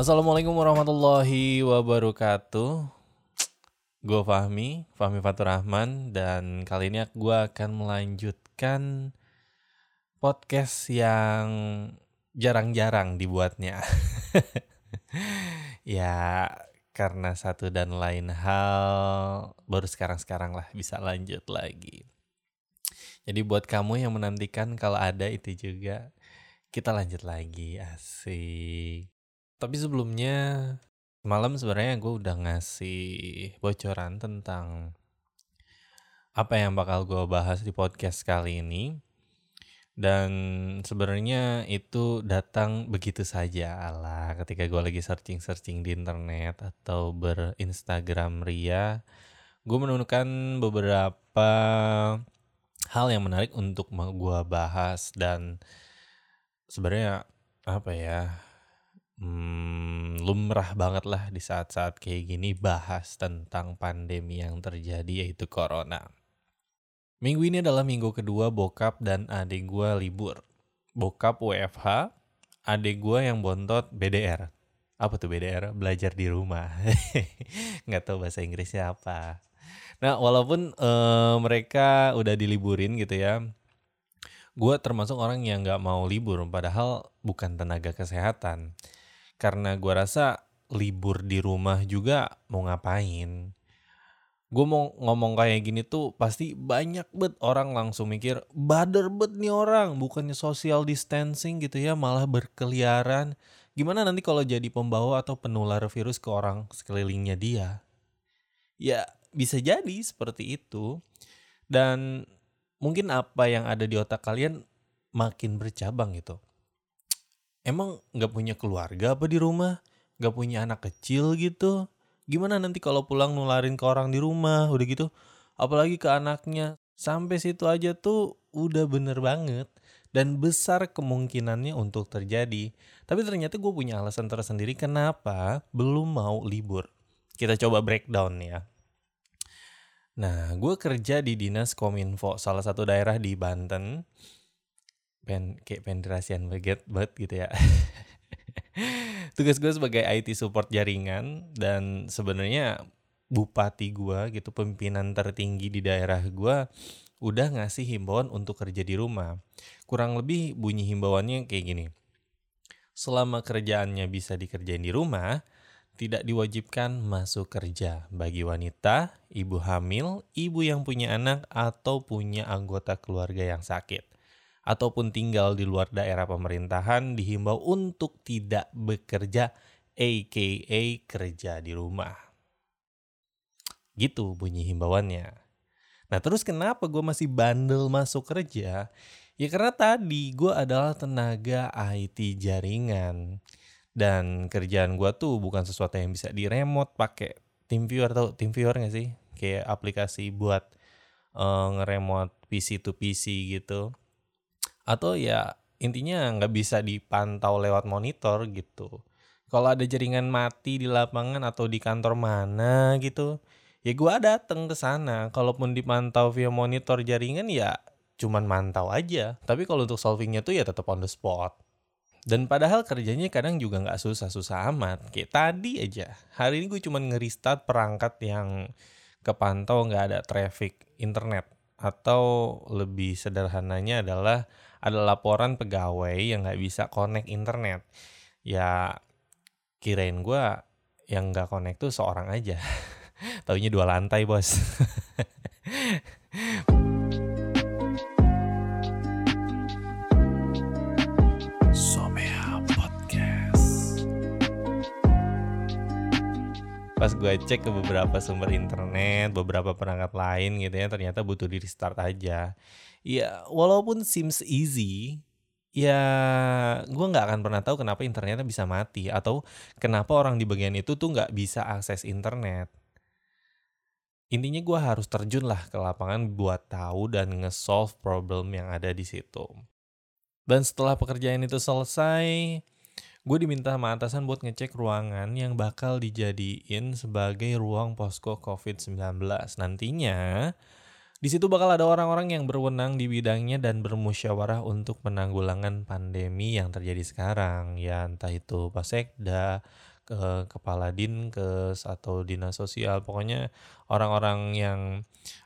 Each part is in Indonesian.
Assalamualaikum warahmatullahi wabarakatuh. Gue Fahmi, Fahmi Fatur Rahman, dan kali ini gue akan melanjutkan podcast yang jarang-jarang dibuatnya. ya, karena satu dan lain hal, baru sekarang-sekarang lah bisa lanjut lagi. Jadi buat kamu yang menantikan kalau ada itu juga, kita lanjut lagi, asik. Tapi sebelumnya malam sebenarnya gue udah ngasih bocoran tentang apa yang bakal gue bahas di podcast kali ini. Dan sebenarnya itu datang begitu saja Allah ketika gue lagi searching-searching di internet atau berinstagram ria. Gue menemukan beberapa hal yang menarik untuk gue bahas dan sebenarnya apa ya hmm, lumrah banget lah di saat-saat kayak gini bahas tentang pandemi yang terjadi yaitu corona. Minggu ini adalah minggu kedua bokap dan adik gue libur. Bokap WFH, adik gue yang bontot BDR. Apa tuh BDR? Belajar di rumah. Nggak tahu bahasa Inggrisnya apa. Nah, walaupun uh, mereka udah diliburin gitu ya, gue termasuk orang yang nggak mau libur, padahal bukan tenaga kesehatan karena gue rasa libur di rumah juga mau ngapain. Gue mau ngomong kayak gini tuh pasti banyak bet orang langsung mikir bader bet nih orang bukannya social distancing gitu ya malah berkeliaran. Gimana nanti kalau jadi pembawa atau penular virus ke orang sekelilingnya dia? Ya bisa jadi seperti itu. Dan mungkin apa yang ada di otak kalian makin bercabang gitu emang nggak punya keluarga apa di rumah? Nggak punya anak kecil gitu? Gimana nanti kalau pulang nularin ke orang di rumah? Udah gitu, apalagi ke anaknya. Sampai situ aja tuh udah bener banget. Dan besar kemungkinannya untuk terjadi. Tapi ternyata gue punya alasan tersendiri kenapa belum mau libur. Kita coba breakdown ya. Nah, gue kerja di Dinas Kominfo, salah satu daerah di Banten pen kayak penderasian banget banget gitu ya. Tugas gue sebagai IT support jaringan dan sebenarnya bupati gue gitu pimpinan tertinggi di daerah gue udah ngasih himbauan untuk kerja di rumah. Kurang lebih bunyi himbauannya kayak gini. Selama kerjaannya bisa dikerjain di rumah tidak diwajibkan masuk kerja bagi wanita, ibu hamil, ibu yang punya anak, atau punya anggota keluarga yang sakit ataupun tinggal di luar daerah pemerintahan dihimbau untuk tidak bekerja aka kerja di rumah. Gitu bunyi himbauannya. Nah terus kenapa gue masih bandel masuk kerja? Ya karena tadi gue adalah tenaga IT jaringan. Dan kerjaan gue tuh bukan sesuatu yang bisa di remote pakai TeamViewer atau TeamViewer gak sih? Kayak aplikasi buat uh, ngeremote PC to PC gitu atau ya intinya nggak bisa dipantau lewat monitor gitu. Kalau ada jaringan mati di lapangan atau di kantor mana gitu, ya gue dateng ke sana. Kalaupun dipantau via monitor jaringan ya cuman mantau aja. Tapi kalau untuk solvingnya tuh ya tetap on the spot. Dan padahal kerjanya kadang juga nggak susah-susah amat. Kayak tadi aja. Hari ini gue cuman nge-restart perangkat yang kepantau nggak ada traffic internet. Atau lebih sederhananya adalah ada laporan pegawai yang nggak bisa connect internet. Ya kirain gue yang nggak connect tuh seorang aja. Taunya dua lantai bos. Pas gue cek ke beberapa sumber internet, beberapa perangkat lain gitu ya, ternyata butuh di restart aja. Ya, walaupun seems easy, ya gue nggak akan pernah tahu kenapa internetnya bisa mati atau kenapa orang di bagian itu tuh nggak bisa akses internet. Intinya gue harus terjun lah ke lapangan buat tahu dan nge-solve problem yang ada di situ. Dan setelah pekerjaan itu selesai, gue diminta sama atasan buat ngecek ruangan yang bakal dijadiin sebagai ruang posko COVID-19. Nantinya, di situ bakal ada orang-orang yang berwenang di bidangnya dan bermusyawarah untuk penanggulangan pandemi yang terjadi sekarang. Ya entah itu Pasekda, ke kepala dinkes atau dinas sosial, pokoknya orang-orang yang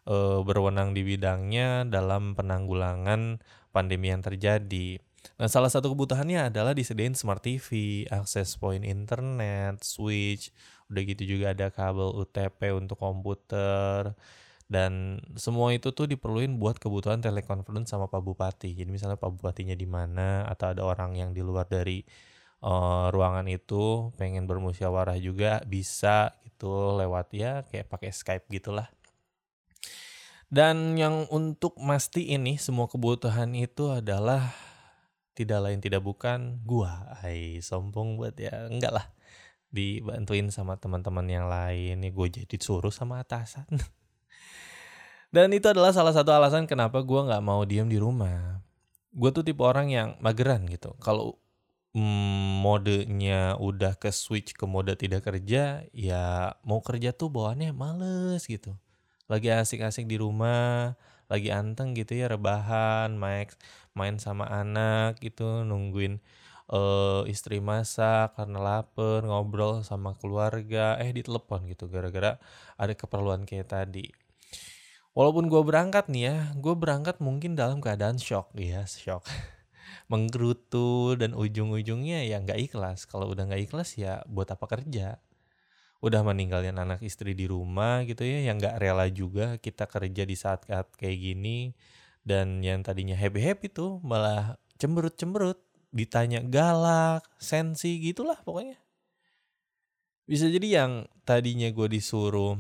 uh, berwenang di bidangnya dalam penanggulangan pandemi yang terjadi. Nah, salah satu kebutuhannya adalah disediain smart TV, akses point internet, switch, udah gitu juga ada kabel UTP untuk komputer, dan semua itu tuh diperluin buat kebutuhan telekonferensi sama Pak Bupati. Jadi misalnya Pak Bupatinya di mana atau ada orang yang di luar dari uh, ruangan itu pengen bermusyawarah juga bisa gitu lewat ya kayak pakai Skype gitulah. Dan yang untuk masti ini semua kebutuhan itu adalah tidak lain tidak bukan gua. Hai, sombong buat ya. Enggak lah. Dibantuin sama teman-teman yang lain. Ya gue jadi suruh sama atasan. Dan itu adalah salah satu alasan kenapa gue nggak mau diem di rumah. Gue tuh tipe orang yang mageran gitu. Kalau mm, modenya udah ke switch ke mode tidak kerja, ya mau kerja tuh bawaannya males gitu. Lagi asik-asik di rumah, lagi anteng gitu ya rebahan, main main sama anak gitu, nungguin uh, istri masak karena lapar, ngobrol sama keluarga, eh ditelepon gitu gara-gara ada keperluan kayak tadi walaupun gue berangkat nih ya, gue berangkat mungkin dalam keadaan shock ya, shock. Menggerutu dan ujung-ujungnya ya nggak ikhlas. Kalau udah nggak ikhlas ya buat apa kerja? Udah meninggalin anak istri di rumah gitu ya, yang nggak rela juga kita kerja di saat-saat kayak gini. Dan yang tadinya happy-happy tuh malah cemberut-cemberut, ditanya galak, sensi gitulah pokoknya. Bisa jadi yang tadinya gue disuruh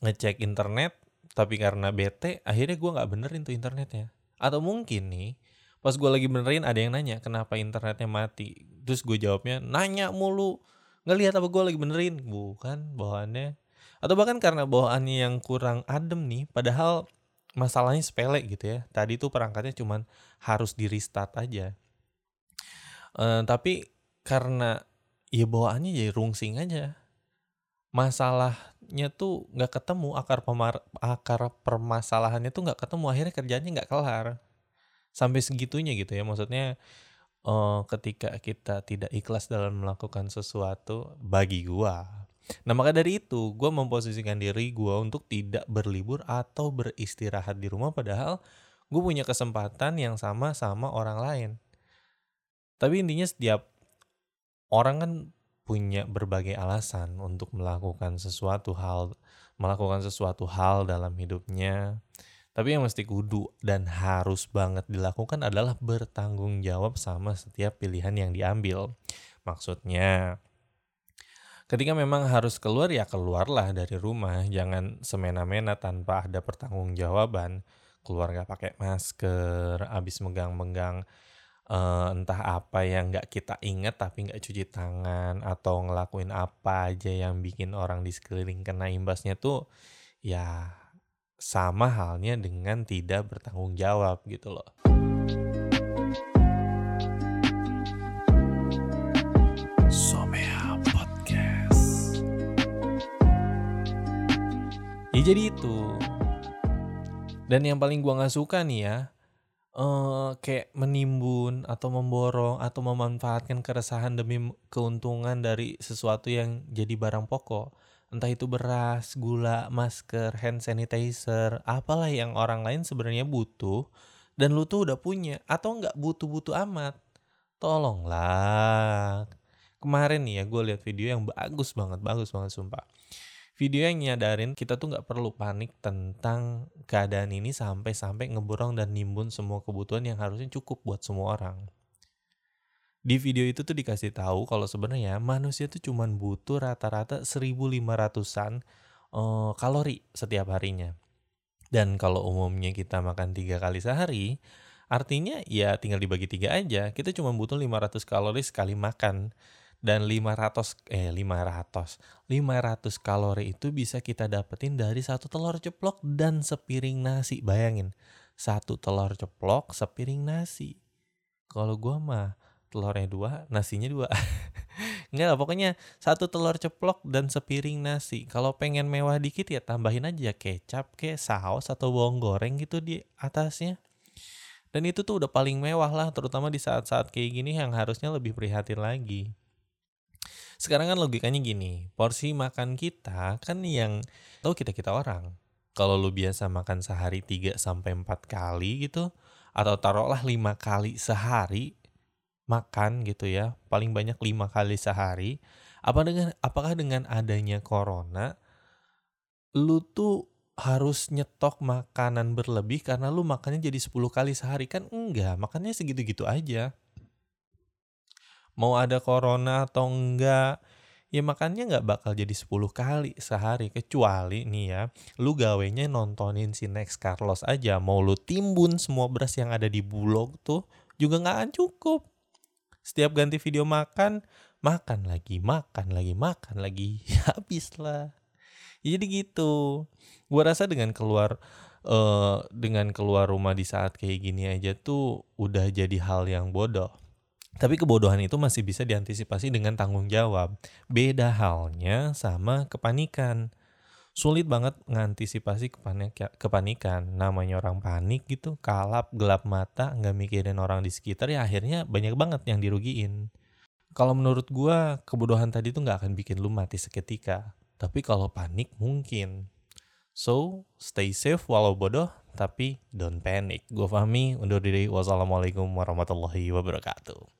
ngecek internet, tapi karena bete akhirnya gue nggak benerin tuh internetnya. Atau mungkin nih pas gue lagi benerin ada yang nanya kenapa internetnya mati? Terus gue jawabnya nanya mulu nggak lihat apa gue lagi benerin. Bukan bawaannya atau bahkan karena bawaannya yang kurang adem nih padahal masalahnya sepele gitu ya. Tadi tuh perangkatnya cuman harus di restart aja. Uh, tapi karena ya bawaannya jadi rungsing aja masalahnya tuh nggak ketemu akar pemar akar permasalahannya tuh nggak ketemu akhirnya kerjanya nggak kelar. Sampai segitunya gitu ya maksudnya uh, ketika kita tidak ikhlas dalam melakukan sesuatu bagi gua. Nah maka dari itu gua memposisikan diri gua untuk tidak berlibur atau beristirahat di rumah padahal gue punya kesempatan yang sama sama orang lain. Tapi intinya setiap orang kan punya berbagai alasan untuk melakukan sesuatu hal melakukan sesuatu hal dalam hidupnya. Tapi yang mesti kudu dan harus banget dilakukan adalah bertanggung jawab sama setiap pilihan yang diambil. Maksudnya ketika memang harus keluar ya keluarlah dari rumah. Jangan semena-mena tanpa ada pertanggungjawaban. Keluar gak pakai masker abis megang-megang uh, entah apa yang nggak kita inget tapi nggak cuci tangan atau ngelakuin apa aja yang bikin orang di sekeliling kena imbasnya tuh ya sama halnya dengan tidak bertanggung jawab gitu loh. Somea Podcast. Ya jadi itu. Dan yang paling gua nggak suka nih ya, uh, kayak menimbun atau memborong atau memanfaatkan keresahan demi keuntungan dari sesuatu yang jadi barang pokok. Entah itu beras, gula, masker, hand sanitizer, apalah yang orang lain sebenarnya butuh dan lu tuh udah punya atau nggak butuh-butuh amat. Tolonglah. Kemarin nih ya gue lihat video yang bagus banget, bagus banget sumpah video yang nyadarin kita tuh nggak perlu panik tentang keadaan ini sampai-sampai ngeborong dan nimbun semua kebutuhan yang harusnya cukup buat semua orang. Di video itu tuh dikasih tahu kalau sebenarnya manusia tuh cuman butuh rata-rata 1500-an uh, kalori setiap harinya. Dan kalau umumnya kita makan tiga kali sehari, artinya ya tinggal dibagi tiga aja. Kita cuma butuh 500 kalori sekali makan dan 500 eh 500 500 kalori itu bisa kita dapetin dari satu telur ceplok dan sepiring nasi. Bayangin satu telur ceplok sepiring nasi. Kalau gua mah telurnya dua nasinya dua. Enggak lah pokoknya satu telur ceplok dan sepiring nasi. Kalau pengen mewah dikit ya tambahin aja kecap ke saus atau bawang goreng gitu di atasnya. Dan itu tuh udah paling mewah lah terutama di saat-saat kayak gini yang harusnya lebih prihatin lagi Sekarang kan logikanya gini, porsi makan kita kan yang tahu kita-kita orang. Kalau lu biasa makan sehari 3 sampai 4 kali gitu atau taruhlah 5 kali sehari makan gitu ya, paling banyak 5 kali sehari. Apa dengan apakah dengan adanya corona lu tuh harus nyetok makanan berlebih karena lu makannya jadi 10 kali sehari kan enggak, makannya segitu-gitu aja. Mau ada corona atau enggak, ya makannya nggak bakal jadi 10 kali sehari kecuali nih ya lu gawenya nontonin si Next Carlos aja mau lu timbun semua beras yang ada di bulog tuh juga nggak akan cukup. Setiap ganti video makan makan lagi makan lagi makan lagi habis lah jadi gitu. Gue rasa dengan keluar uh, dengan keluar rumah di saat kayak gini aja tuh udah jadi hal yang bodoh tapi kebodohan itu masih bisa diantisipasi dengan tanggung jawab. Beda halnya sama kepanikan. Sulit banget mengantisipasi kepanik kepanikan. Namanya orang panik gitu, kalap, gelap mata, nggak mikirin orang di sekitar, ya akhirnya banyak banget yang dirugiin. Kalau menurut gua, kebodohan tadi tuh nggak akan bikin lu mati seketika. Tapi kalau panik mungkin. So, stay safe walau bodoh, tapi don't panic. Gue Fahmi, undur diri. Wassalamualaikum warahmatullahi wabarakatuh.